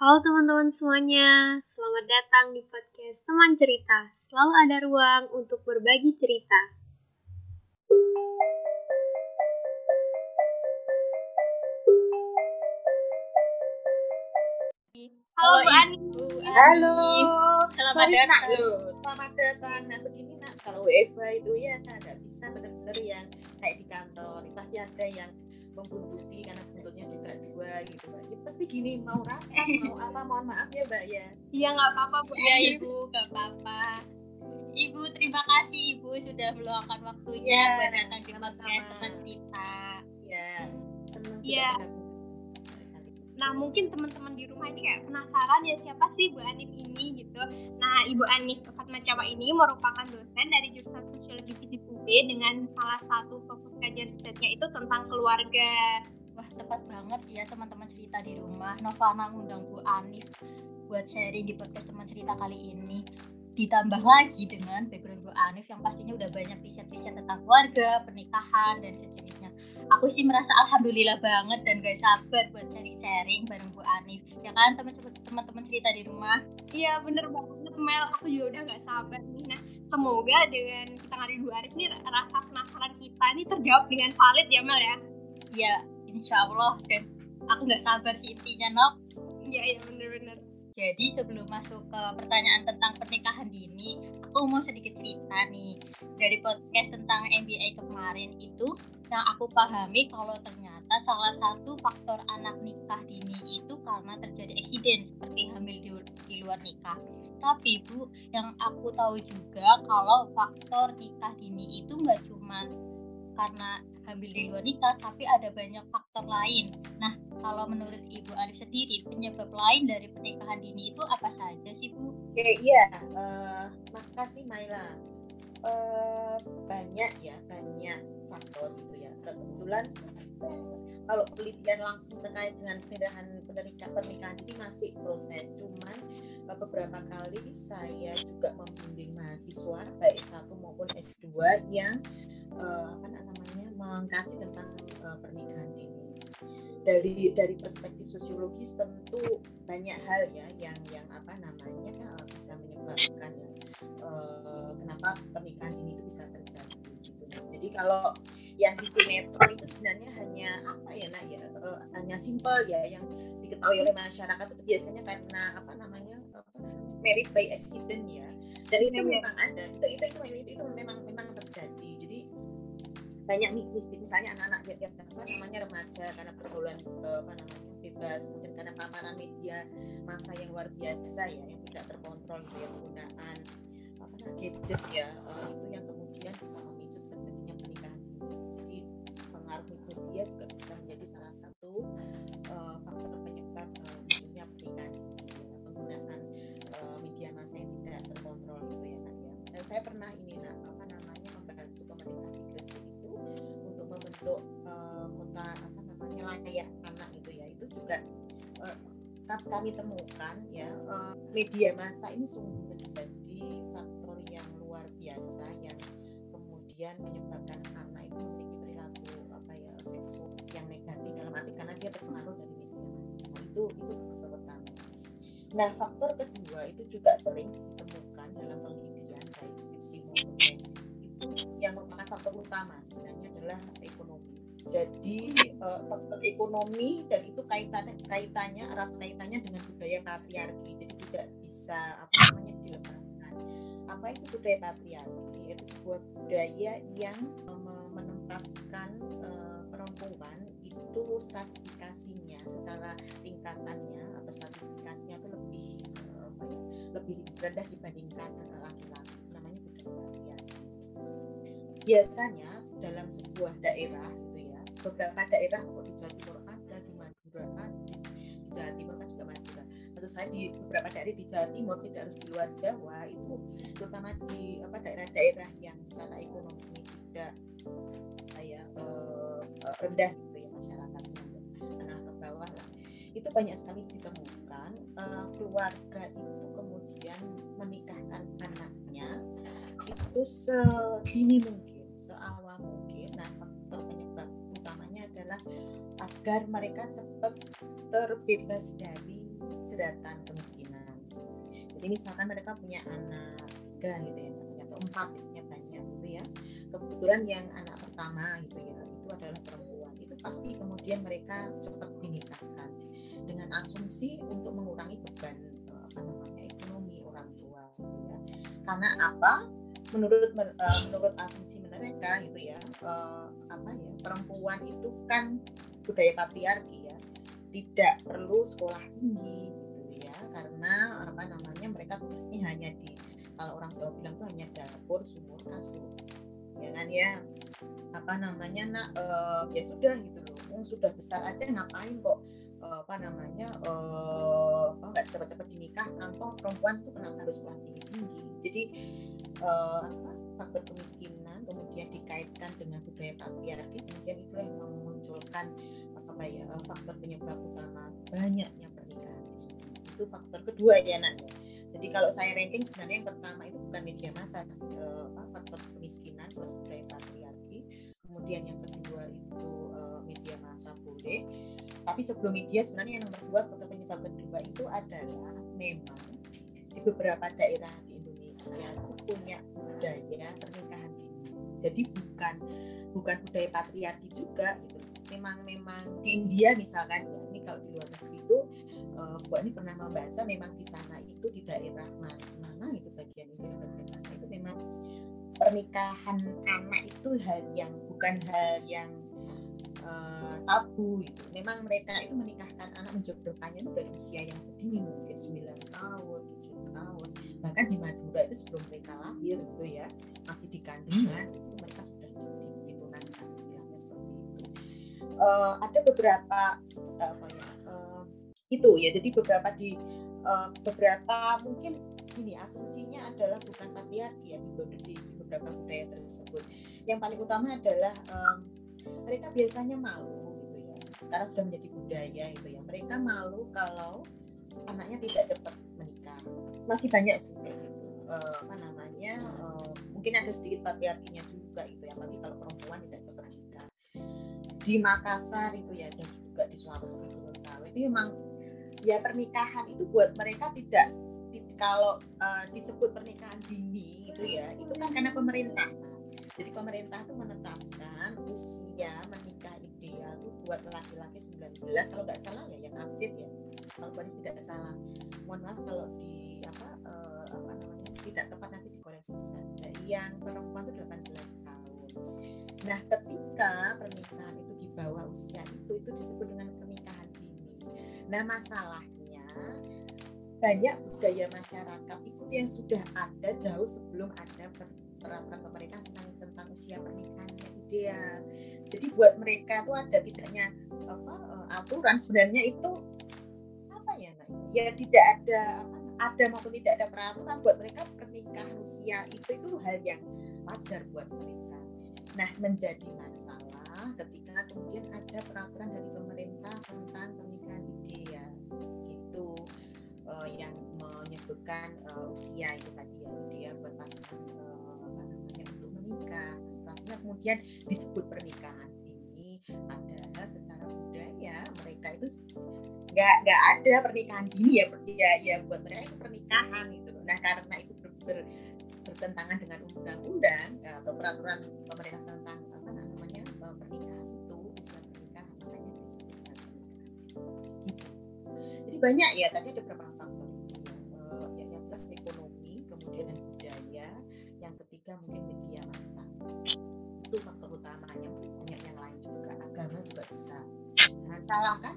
Halo teman-teman semuanya, selamat datang di podcast Teman Cerita. Selalu ada ruang untuk berbagi cerita. Halo Bu Ani. Halo, Selamat sorry nak datang. lo, selamat datang. Nah begini nak, kalau WFH itu ya nggak bisa benar-benar yang kayak di kantor. Pasti ada yang membuntuti karena buntutnya juga dua gitu mbak. Jadi pasti gini mau rapat, mau apa, mohon maaf ya mbak ya. Iya nggak apa-apa Bu Ya. Ibu, gak apa-apa. Ibu, terima kasih Ibu sudah meluangkan waktunya Ya, buat datang di podcast teman kita. Ya, senang Iya. pernah Nah mungkin teman-teman di rumah ini kayak penasaran ya siapa sih Bu Anif ini gitu. Nah Ibu Anif Fatma Cawa ini merupakan dosen dari jurusan Sosiologi Fisip UB dengan salah satu fokus kajian risetnya itu tentang keluarga. Wah, tepat banget ya teman-teman cerita di rumah. Novana ngundang Bu Anif buat sharing di podcast teman cerita kali ini. Ditambah lagi dengan background Bu Anif yang pastinya udah banyak riset-riset tentang keluarga, pernikahan, dan sejenisnya. Aku sih merasa alhamdulillah banget dan gak sabar buat sharing-sharing bareng Bu Anif. Ya kan teman-teman cerita di rumah? Iya bener banget Mel, aku juga udah gak sabar nih. Nah semoga dengan kita ngari Bu Arif nih rasa penasaran kita ini terjawab dengan valid ya Mel ya. Ya, insya Allah. Dan aku nggak sabar sih intinya, Nok. Iya iya bener-bener. Jadi sebelum masuk ke pertanyaan tentang pernikahan dini, aku mau sedikit cerita nih. Dari podcast tentang MBA kemarin itu, yang aku pahami kalau ternyata salah satu faktor anak nikah dini itu karena terjadi eksiden seperti hamil di, di luar nikah. Tapi Bu, yang aku tahu juga kalau faktor nikah dini itu nggak cuman karena hamil di luar nikah, tapi ada banyak faktor lain. Nah, kalau menurut Ibu Arif sendiri, penyebab lain dari pernikahan dini itu apa saja sih Bu? Oke, iya. eh, makasih Maila. Eh, banyak ya, banyak faktor gitu ya. Kebetulan kalau penelitian langsung terkait dengan pernikahan pernikahan pernikahan ini masih proses. Cuman eh, beberapa kali saya juga membimbing mahasiswa baik S1 maupun S2 yang eh, apa namanya mengkaji tentang eh, pernikahan dini. Dari dari perspektif sosiologis tentu banyak hal ya yang yang apa namanya bisa menyebabkan ya eh, kenapa pernikahan dini itu bisa terjadi gitu. Nah, jadi kalau yang di sinetron itu sebenarnya hanya apa ya nak ya eh, hanya simpel ya yang diketahui oleh masyarakat itu biasanya karena apa namanya namanya, merit by accident ya dan itu Iya. memang ada itu itu itu, itu, itu memang memang terjadi jadi banyak nih mis- misalnya anak-anak yang, yang apa namanya remaja karena pergaulan eh, apa namanya bebas kemudian karena paparan media masa yang luar biasa ya yang tidak terkontrol ya penggunaan apa gadget ya eh, itu yang kemudian bisa memicu terjadinya pernikahan jadi pengaruh media juga bisa menjadi salah satu eh, faktor penyebab munculnya pernikahan ya penggunaan eh, media massa yang tidak terkontrol gitu ya nak ya. Dan saya pernah ini nak apa namanya membantu pemerintah di Gresik itu untuk membentuk kami temukan ya eh, media massa ini sungguh menjadi faktor yang luar biasa yang kemudian menyebabkan anak itu memiliki perilaku apa ya seksual yang negatif dalam arti karena dia terpengaruh dari media massa. Nah, itu itu faktor pertama nah faktor kedua itu juga sering ditemukan dalam penelitian baik skripsi maupun itu yang merupakan faktor utama sebenarnya adalah ekonomi jadi eh, faktor ekonomi dan itu kaitannya kaitannya erat kaitannya dengan budaya patriarki. Jadi tidak bisa apa namanya dilepaskan. Apa itu budaya patriarki? Itu sebuah budaya yang eh, menempatkan eh, perempuan itu stratifikasinya secara tingkatannya atau stratifikasinya itu lebih apa ya lebih rendah dibandingkan laki-laki namanya budaya patriarki. Biasanya dalam sebuah daerah beberapa daerah kok di Jawa Timur ada di Madura ada di, Jawa Timur kan juga Madura. Maksud saya di beberapa daerah di Jawa Timur tidak harus di luar Jawa itu terutama di apa daerah-daerah yang secara ekonomi tidak apa ya eh, eh, rendah gitu ya masyarakatnya menengah ke bawah lah. Itu banyak sekali ditemukan eh, keluarga itu kemudian menikahkan anaknya itu sedini mungkin agar mereka cepat terbebas dari jeratan kemiskinan. Jadi misalkan mereka punya anak tiga gitu ya, atau empat biasanya banyak gitu ya. Kebetulan yang anak pertama gitu ya, itu adalah perempuan. Itu pasti kemudian mereka cepat dinikahkan dengan asumsi untuk mengurangi beban eh, apa namanya ekonomi orang tua gitu ya. Karena apa? Menurut uh, menurut asumsi mereka gitu ya, uh, apa ya perempuan itu kan budaya patriarki ya tidak perlu sekolah tinggi gitu ya karena apa namanya mereka tugasnya hanya di kalau orang tua bilang tuh hanya dapur sumur kasur ya kan ya? Apa namanya nak uh, ya sudah gitu loh. Yang sudah besar aja ngapain kok uh, apa namanya uh, nggak cepat-cepat dinikahkan toh perempuan tuh kenapa harus sekolah tinggi tinggi jadi uh, apa faktor kemiskinan kemudian dikaitkan dengan budaya patriarki kemudian itu yang memunculkan apa ya eh, faktor penyebab utama banyaknya pernikahan. Itu faktor kedua ya nak. Jadi kalau saya ranking sebenarnya yang pertama itu bukan media massa uh, faktor kemiskinan plus budaya patriarki. Kemudian yang kedua itu uh, media massa boleh. Tapi sebelum media sebenarnya yang nomor dua faktor penyebab kedua itu adalah memang di beberapa daerah di Indonesia itu punya budaya pernikahan dini. Jadi bukan bukan budaya patriarki juga gitu memang memang di India misalkan ya ini kalau di luar negeri itu uh, ini pernah membaca memang di sana itu di daerah mana, mana itu bagian India bagian mana itu memang pernikahan anak itu hal yang bukan hal yang uh, tabu itu memang mereka itu menikahkan anak menjodohkannya itu dari usia yang sedini mungkin 9 tahun 7 tahun. Bahkan di Madura itu sebelum mereka lahir gitu ya masih di kandungan itu mereka uh, ada beberapa uh, apa ya uh, itu ya. Jadi beberapa di uh, beberapa mungkin ini asumsinya adalah bukan patriarki ya di, beberapa budaya tersebut. Yang paling utama adalah um, mereka biasanya malu gitu ya. Karena sudah menjadi budaya itu ya. Mereka malu kalau anaknya tidak cepat menikah. Masih banyak sih gitu. Uh, apa namanya uh, mungkin ada sedikit patriarkinya juga itu ya. Apalagi kalau perempuan tidak cepat di Makassar itu ya dan juga di Sulawesi itu memang ya pernikahan itu buat mereka tidak kalau uh, disebut pernikahan dini itu ya itu kan karena pemerintah jadi pemerintah itu menetapkan usia menikah ideal itu buat laki-laki 19 kalau nggak salah ya yang update ya. Kalau tadi tidak salah. Mohon maaf kalau di apa uh, apa namanya tidak tepat nanti dikoreksi saja yang perempuan itu 18 tahun. Nah ketika pernikahan itu di bawah usia itu itu disebut dengan pernikahan dini nah masalahnya banyak budaya masyarakat itu yang sudah ada jauh sebelum ada peraturan pemerintah tentang tentang usia pernikahan yang ideal. Jadi buat mereka itu ada tidaknya apa eh, aturan sebenarnya itu apa ya nah, ya tidak ada apa ada maupun tidak ada peraturan buat mereka pernikahan usia itu itu hal yang wajar buat mereka. Nah menjadi masalah ketika kemudian ada peraturan dari pemerintah tentang pernikahan ideal gitu uh, yang menyebutkan uh, usia itu tadi ya. Dia buat pasangan uh, apa namanya untuk menikah. Akhirnya kemudian disebut pernikahan ini padahal secara budaya mereka itu nggak nggak ada pernikahan dini ya ya ya buat mereka itu pernikahan gitu nah karena itu ber, ber, bertentangan dengan undang-undang atau peraturan pemerintah tentang banyak ya tadi ada beberapa faktor uh, yang, yang ekonomi kemudian budaya yang ketiga mungkin media massa. Itu faktor utamanya banyak yang lain juga agama juga bisa. Jangan salah kan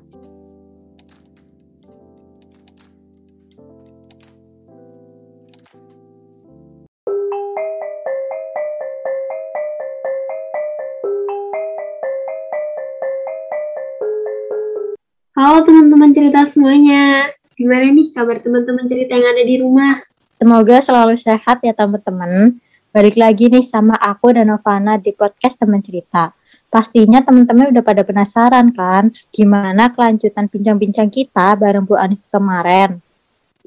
Halo teman-teman cerita semuanya. Gimana nih kabar teman-teman cerita yang ada di rumah? Semoga selalu sehat ya teman-teman. Balik lagi nih sama aku dan Novana di podcast teman cerita. Pastinya teman-teman udah pada penasaran kan gimana kelanjutan bincang-bincang kita bareng Bu Anif kemarin.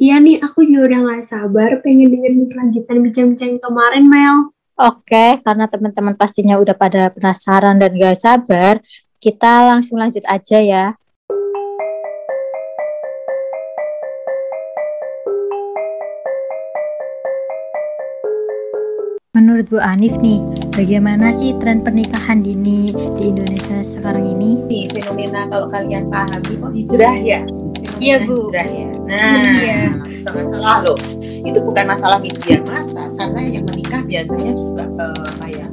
Iya nih, aku juga udah gak sabar pengen dengerin kelanjutan bincang-bincang kemarin, Mel. Oke, karena teman-teman pastinya udah pada penasaran dan gak sabar, kita langsung lanjut aja ya. Menurut Bu Anif nih, bagaimana sih tren pernikahan dini di Indonesia sekarang ini? Nih, fenomena kalau kalian pahami, oh hijrah ya? Iya, Bu. Hijrah ya. Nah, Iya. sangat salah loh. Itu bukan masalah media massa, karena yang menikah biasanya juga eh, kayak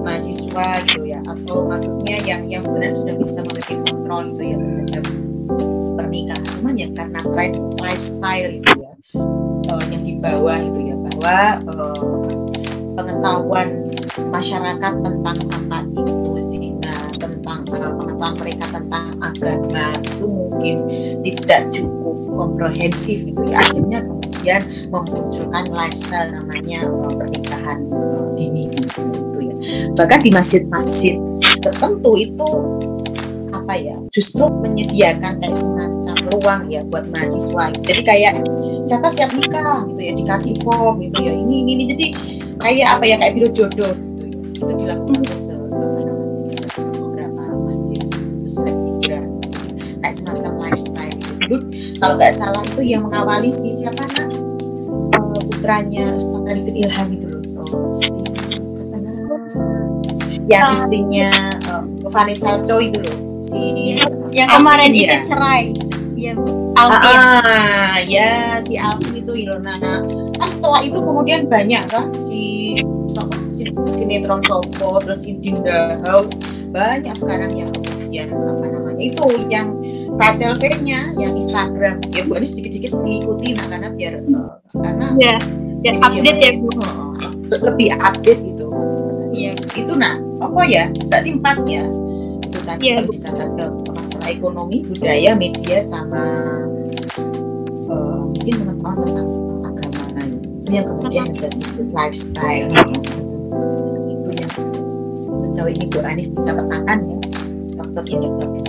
mahasiswa gitu ya, atau maksudnya yang yang sebenarnya sudah bisa memiliki kontrol itu ya terhadap pernikahan. Cuman ya karena tren lifestyle itu ya, eh, yang dibawa itu ya, bahwa eh, pengetahuan masyarakat tentang apa itu zina, tentang eh, pengetahuan mereka tentang agama itu mungkin tidak cukup komprehensif gitu ya. Akhirnya kemudian memunculkan lifestyle namanya eh, pernikahan eh, dini itu ya. Bahkan di masjid-masjid tertentu itu apa ya justru menyediakan kayak semacam ruang ya buat mahasiswa jadi kayak siapa siap nikah gitu ya dikasih form gitu ya ini ini, ini. jadi kayak apa ya kayak biro jodoh gitu ya. itu dilakukan oleh beberapa masjid itu seleb hijrah kayak semacam lifestyle gitu. dulu kalau nggak salah itu yang mengawali si siapa nak Eh, putranya Ustaz Arifin Ilham itu loh so si nak yang istrinya eh, Vanessa Choi itu loh si Yang Alvin kemarin ya? itu cerai. Iya, Bu. Ah, Alvin. ah, ya si Alvin itu Ilona. Kan setelah itu kemudian banyak kan si si sinetron Sopo terus si Dinda Hau banyak sekarang yang kemudian apa namanya itu yang Rachel V-nya yang Instagram. Ya bu ini sedikit-sedikit mengikuti nah karena biar eh, karena Iya, biar media update ya Bu. eh, lebih update gitu. Iya. itu nah apa ya tadi empatnya. Itu tadi Iya, kalau misalkan ke masalah ekonomi budaya media sama eh, mungkin pengetahuan tentang itu yang kemudian menjadi lifestyle itu yang sejauh ini Bu Anif bisa petakan ya faktor penyebabnya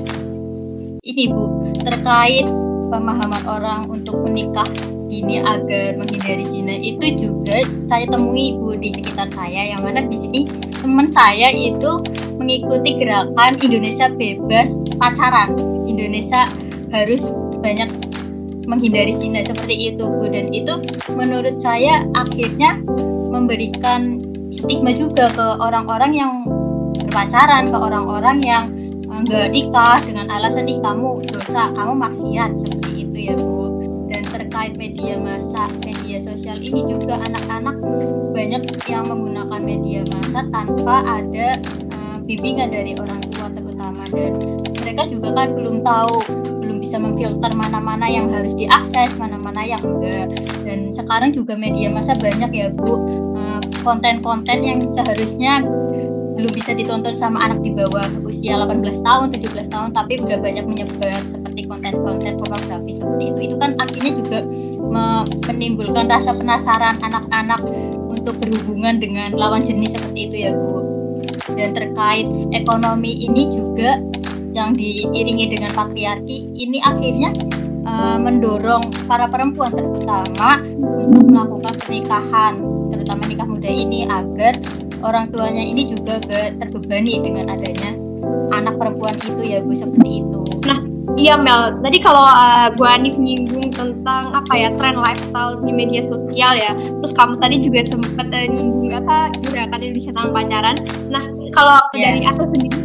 Ini Bu, terkait pemahaman orang untuk menikah dini agar menghindari zina itu juga saya temui Bu di sekitar saya yang mana di sini teman saya itu mengikuti gerakan Indonesia bebas pacaran. Indonesia harus banyak menghindari zina seperti itu Bu. Dan itu menurut saya akhirnya memberikan stigma juga ke orang-orang yang berpacaran, ke orang-orang yang enggak nikah dengan alasan nih kamu dosa, kamu maksiat seperti itu ya Bu. Dan terkait media massa, media sosial ini juga anak-anak banyak yang menggunakan media massa tanpa ada eh, bimbingan dari orang tua terutama. Dan mereka juga kan belum tahu belum bisa memfilter mana-mana yang harus diakses, mana-mana yang enggak. Dan sekarang juga media massa banyak ya Bu eh, konten-konten yang seharusnya belum bisa ditonton sama anak di bawah usia 18 tahun, 17 tahun, tapi udah banyak menyebar seperti konten-konten pornografi seperti itu. Itu kan akhirnya juga me- menimbulkan rasa penasaran anak-anak untuk berhubungan dengan lawan jenis seperti itu ya Bu. Dan terkait ekonomi ini juga yang diiringi dengan patriarki, ini akhirnya eh, mendorong para perempuan terutama untuk melakukan pernikahan, terutama nikah muda ini agar orang tuanya ini juga terbebani dengan adanya anak perempuan itu ya bu seperti itu Iya Mel, tadi kalau uh, Bu Anif nyinggung tentang apa ya tren lifestyle di media sosial ya, terus kamu tadi juga sempat uh, nyinggung apa gerakan Indonesia tanpa pacaran. Nah kalau Iya. dari aku sendiri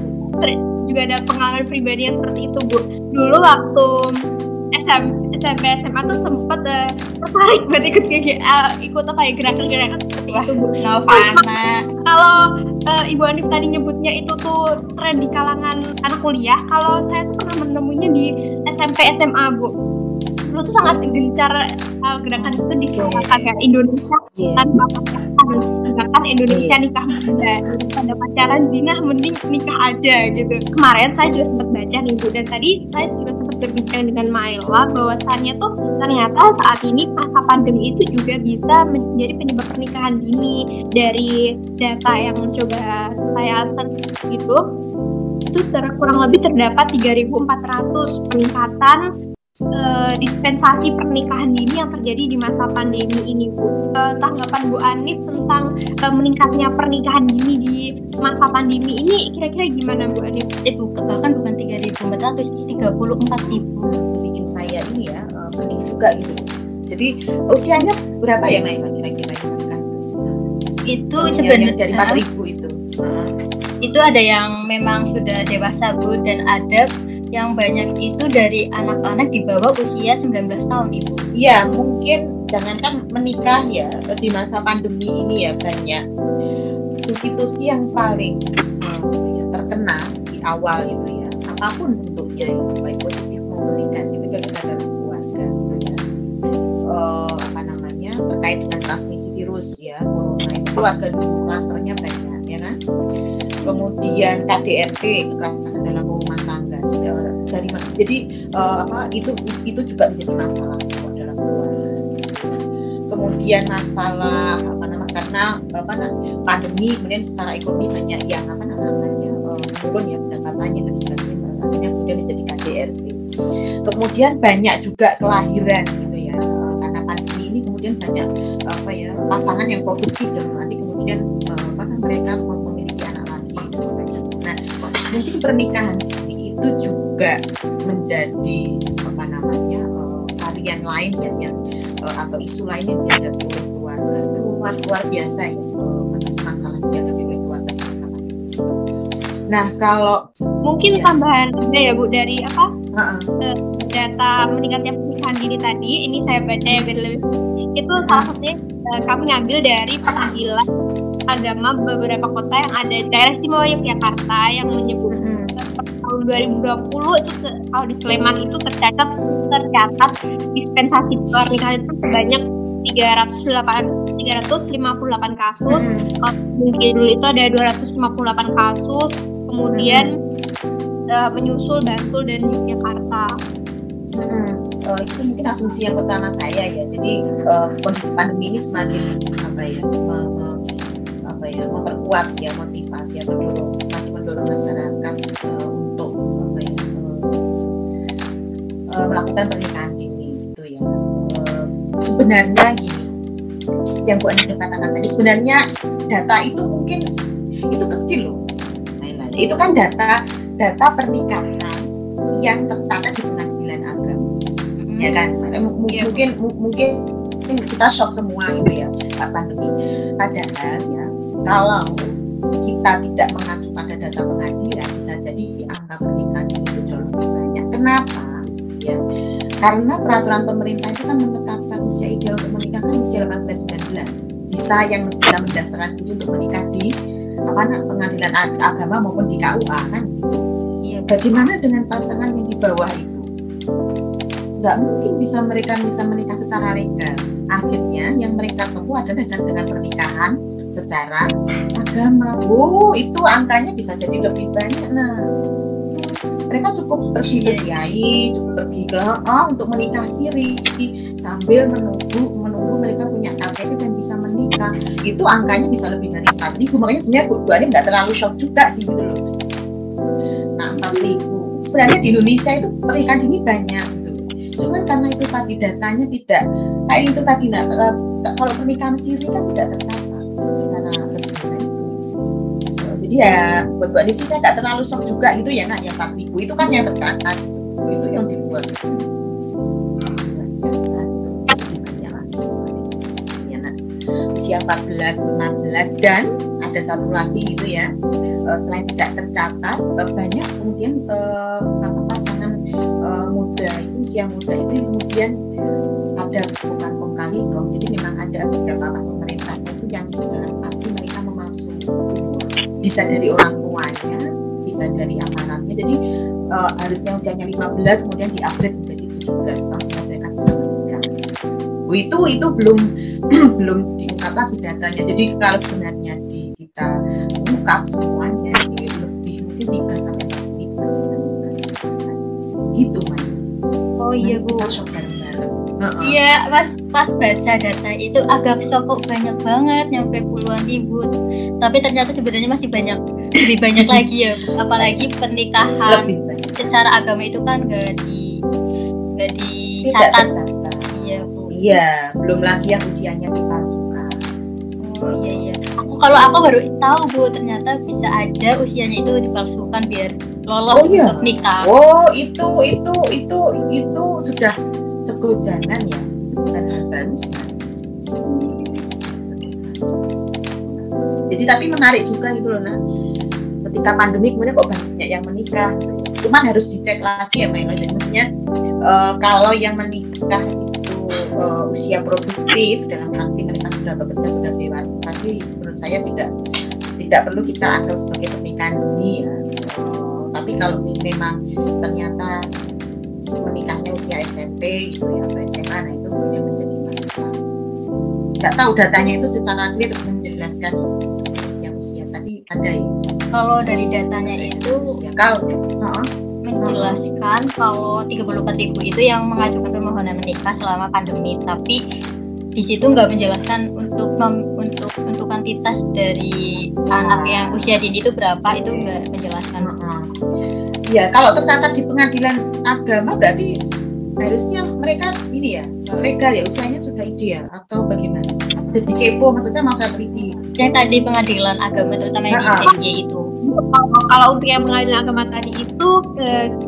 juga ada pengalaman pribadi yang seperti itu Bu. Dulu waktu SM, SMP SMA tuh sempat uh, tertarik buat ikut ke uh, ikut apa ya gerakan-gerakan seperti itu Bu. Novana Kalau uh, Ibu Anif tadi nyebutnya itu tuh tren di kalangan anak kuliah, kalau saya tuh pernah menemuinya di SMP SMA Bu. Dulu tuh sangat gencar uh, gerakan itu di kayak Indonesia tanpa pacaran, gerakan Indonesia nikah muda. Pada pacaran zina mending nikah aja gitu. Kemarin saya juga sempat baca nih Bu dan tadi saya juga sempat berbincang dengan Maila bahwasannya tuh ternyata saat ini masa pandemi itu juga bisa menjadi penyebab pernikahan dini dari data yang coba saya search gitu itu kurang lebih terdapat 3.400 peningkatan eh, dispensasi pernikahan dini yang terjadi di masa pandemi ini Bu. Eh, tanggapan Bu Anif tentang eh, meningkatnya pernikahan dini di masa pandemi ini kira-kira gimana Bu Anif? eh bukan bahkan bukan 3.400 34.000 bikin saya ini ya eh, pening juga gitu jadi usianya berapa ya Maila kira-kira itu itu sebenarnya dari 4000 itu Heeh. itu ada yang memang sudah dewasa bu dan ada yang banyak itu dari anak-anak di bawah usia 19 tahun ibu. Iya, mungkin jangankan menikah ya di masa pandemi ini ya banyak institusi yang paling ya, terkena di awal itu ya. Apa pun bentuknya ya baik positif maupun negatif itu adalah dalam keluarga gitu ya. Eh, apa namanya terkait dengan transmisi virus ya. Corona itu keluarga dulu klasternya banyak ya kan? Kemudian KDRT kekerasan dalam jadi eh, apa itu itu juga menjadi masalah dalam keluarga. Kemudian masalah apa nama karena apa pandemi kemudian secara ekonomi banyak yang apa namanya eh, menurun ya pendapatannya dan sebagainya. Akhirnya kemudian menjadi KDRT kemudian banyak juga kelahiran gitu ya. Eh, karena pandemi ini kemudian banyak apa ya pasangan yang produktif dan nanti kemudian apa namanya mereka memiliki anak lagi dan sebagainya. Nah mungkin pernikahan itu juga menjadi apa namanya eh, varian lain ya yang eh, atau isu lain yang dihadapi oleh keluarga itu luar luar biasa ya masalah yang dihadapi oleh keluarga di masa pandemi itu. Nah kalau Mungkin Iya. tambahan aja ya Bu dari apa Heeh. data meningkatnya pernikahan dini tadi ini saya baca ya biar lebih itu salah satunya kami ngambil dari pengadilan agama beberapa kota yang ada di daerah istimewa Yogyakarta yang menyebut Mm-mm. Tahun 2020 itu kalau di Sleman itu tercatat tercatat dispensasi pernikahan itu sebanyak 308 358 kasus Mm-mm. kalau di dulu itu ada 258 kasus kemudian eh, menyusul Bantul dan Yogyakarta Mm-mm. Eh, itu mungkin asumsi yang pertama saya ya. Jadi eh, kondisi pandemi ini semakin apa ya, me- me- apa ya, memperkuat ya motivasi atau dorong, semakin mendorong masyarakat eh, eh, melakukan pernikahan dini gitu ya. Eh, sebenarnya gini, yang Bu Andi katakan tadi sebenarnya data itu mungkin itu kecil loh. Itu kan data data pernikahan yang tercatat di pengadilan agama. Ya kan? M- Iya. mungkin mungkin kita shock semua gitu ya pandemi. Padahal ya kalau kita tidak mengacu pada data pengadilan bisa jadi angka pernikahan itu jauh lebih banyak. Kenapa ya. Karena peraturan pemerintah itu kan menetapkan usia ideal untuk menikah kan usia 18-19 bisa yang bisa mendaftarkan itu untuk menikah di apa nak pengadilan ag- agama maupun di KUA kan? Gitu Iya. bagaimana dengan pasangan yang di bawah itu? Nggak mungkin bisa mereka bisa menikah secara legal. Akhirnya yang mereka tempuh adalah dengan, dengan pernikahan secara agama. Oh itu angkanya bisa jadi lebih banyak nah mereka cukup pergi ke kiai cukup pergi ke oh, untuk menikah siri sambil menunggu menunggu mereka punya KTP dan bisa menikah. Itu angkanya bisa lebih dari 4 ribu. Makanya sebenarnya Bu, nggak terlalu shock juga sih gitu loh. Nah 4 ribu. Sebenarnya di Indonesia itu pernikahan dini banyak gitu. Cuman karena itu tadi datanya tidak kayak itu tadi nak eh, kalau pernikahan siri kan tidak tercatat secara resmi ya buat Bu Ani sih saya nggak terlalu shock juga gitu ya nak yang 4 ribu itu kan yang tercatat. Itu yang di luar itu luar biasa ya nak. Usia 14 15 dan ada satu lagi gitu ya. Eh, selain tidak tercatat eh, banyak kemudian eh, pasangan eh, muda itu usia muda itu kemudian ada bukan kong kali kong jadi memang ada beberapa pemerintah itu yang bisa dari orang tuanya bisa dari aparatnya jadi eh, harusnya usianya 15 kemudian diupgrade menjadi 17 tahun sehingga mereka bisa menikah. Oh, itu itu belum belum diungkap lagi datanya. Jadi kalau sebenarnya di kita ungkap semuanya itu lebih mungkin 3 sampai 4 menit gitu man oh iya bu Iya, pas pas baca data itu agak shock kok banyak banget nyampe puluhan ribu. Tapi ternyata sebenarnya masih banyak lebih banyak lagi ya, apalagi pernikahan lebih banyak secara agama itu kan gak di gak dicatat. tercatat Iya, Bu. iya belum lagi yang usianya dipalsukan Oh iya iya. Aku kalau aku baru tahu Bu, ternyata bisa aja usianya itu dipalsukan biar lolos Oh, iya. nikah. Oh itu itu itu itu sudah segojangan ya? Bukan hal jadi tapi menarik juga gitu loh nah ketika pandemi kemudian kok banyak yang menikah. Cuman harus dicek lagi ya Maila jadi maksudnya uh, kalau yang menikah itu uh, usia produktif dalam arti mereka sudah bekerja sudah dewasa pasti menurut saya tidak tidak perlu kita anggap sebagai pernikahan dini ya. Tapi kalau memang ternyata menikahnya usia SMP gitu ya atau SMA nah itu kemudian menjadi masalah. Nggak tahu datanya itu secara clear menjelaskan yang usia tadi ada ya. Kalau dari datanya itu usia kalau uh, menjelaskan kalau 34 ribu itu yang mengajukan permohonan menikah selama pandemi. Tapi di situ nggak menjelaskan untuk nom, untuk untuk kuantitas dari anak yang usia dini itu berapa itu nggak menjelaskan. Uh -uh. Ya kalau tercatat di pengadilan agama berarti harusnya mereka ini ya legal ya usianya sudah ideal atau bagaimana? Jadi kepo maksudnya mau saya teliti. Yang tadi pengadilan agama terutama yang -uh. di itu. Kalau untuk yang pengadilan agama tadi itu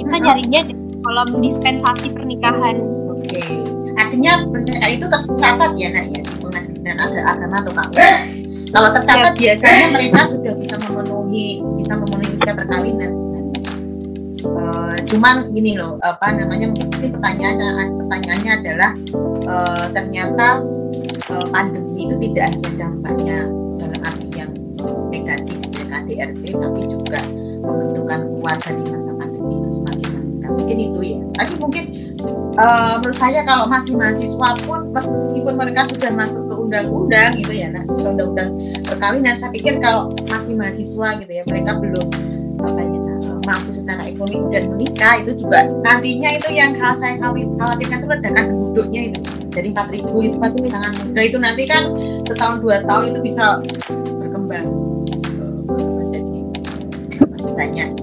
kita nyarinya di kolom dispensasi pernikahan. Oke. Okay artinya pernikahan itu tercatat ya nak ya di pengadilan ada agama atau apa kalau tercatat ya. biasanya mereka sudah bisa memenuhi bisa memenuhi usia perkawinan uh, cuman gini loh apa namanya mungkin pertanyaan pertanyaannya adalah uh, ternyata uh, pandemi itu tidak hanya dampaknya dalam arti yang negatif ya KDRT tapi juga pembentukan keluarga di masa pandemi itu semakin meningkat. Mungkin itu ya. Tapi mungkin uh, menurut saya kalau masih mahasiswa pun meskipun mereka sudah masuk ke undang-undang gitu ya nah undang-undang perkawinan saya pikir kalau masih mahasiswa gitu ya mereka belum apa ya mampu secara ekonomi dan menikah itu juga nantinya itu yang saya khawatirkan itu ledakan penduduknya itu. Dari 4000 itu pasti sangat muda itu nanti kan setahun dua tahun itu bisa berkembang. Jadi banyak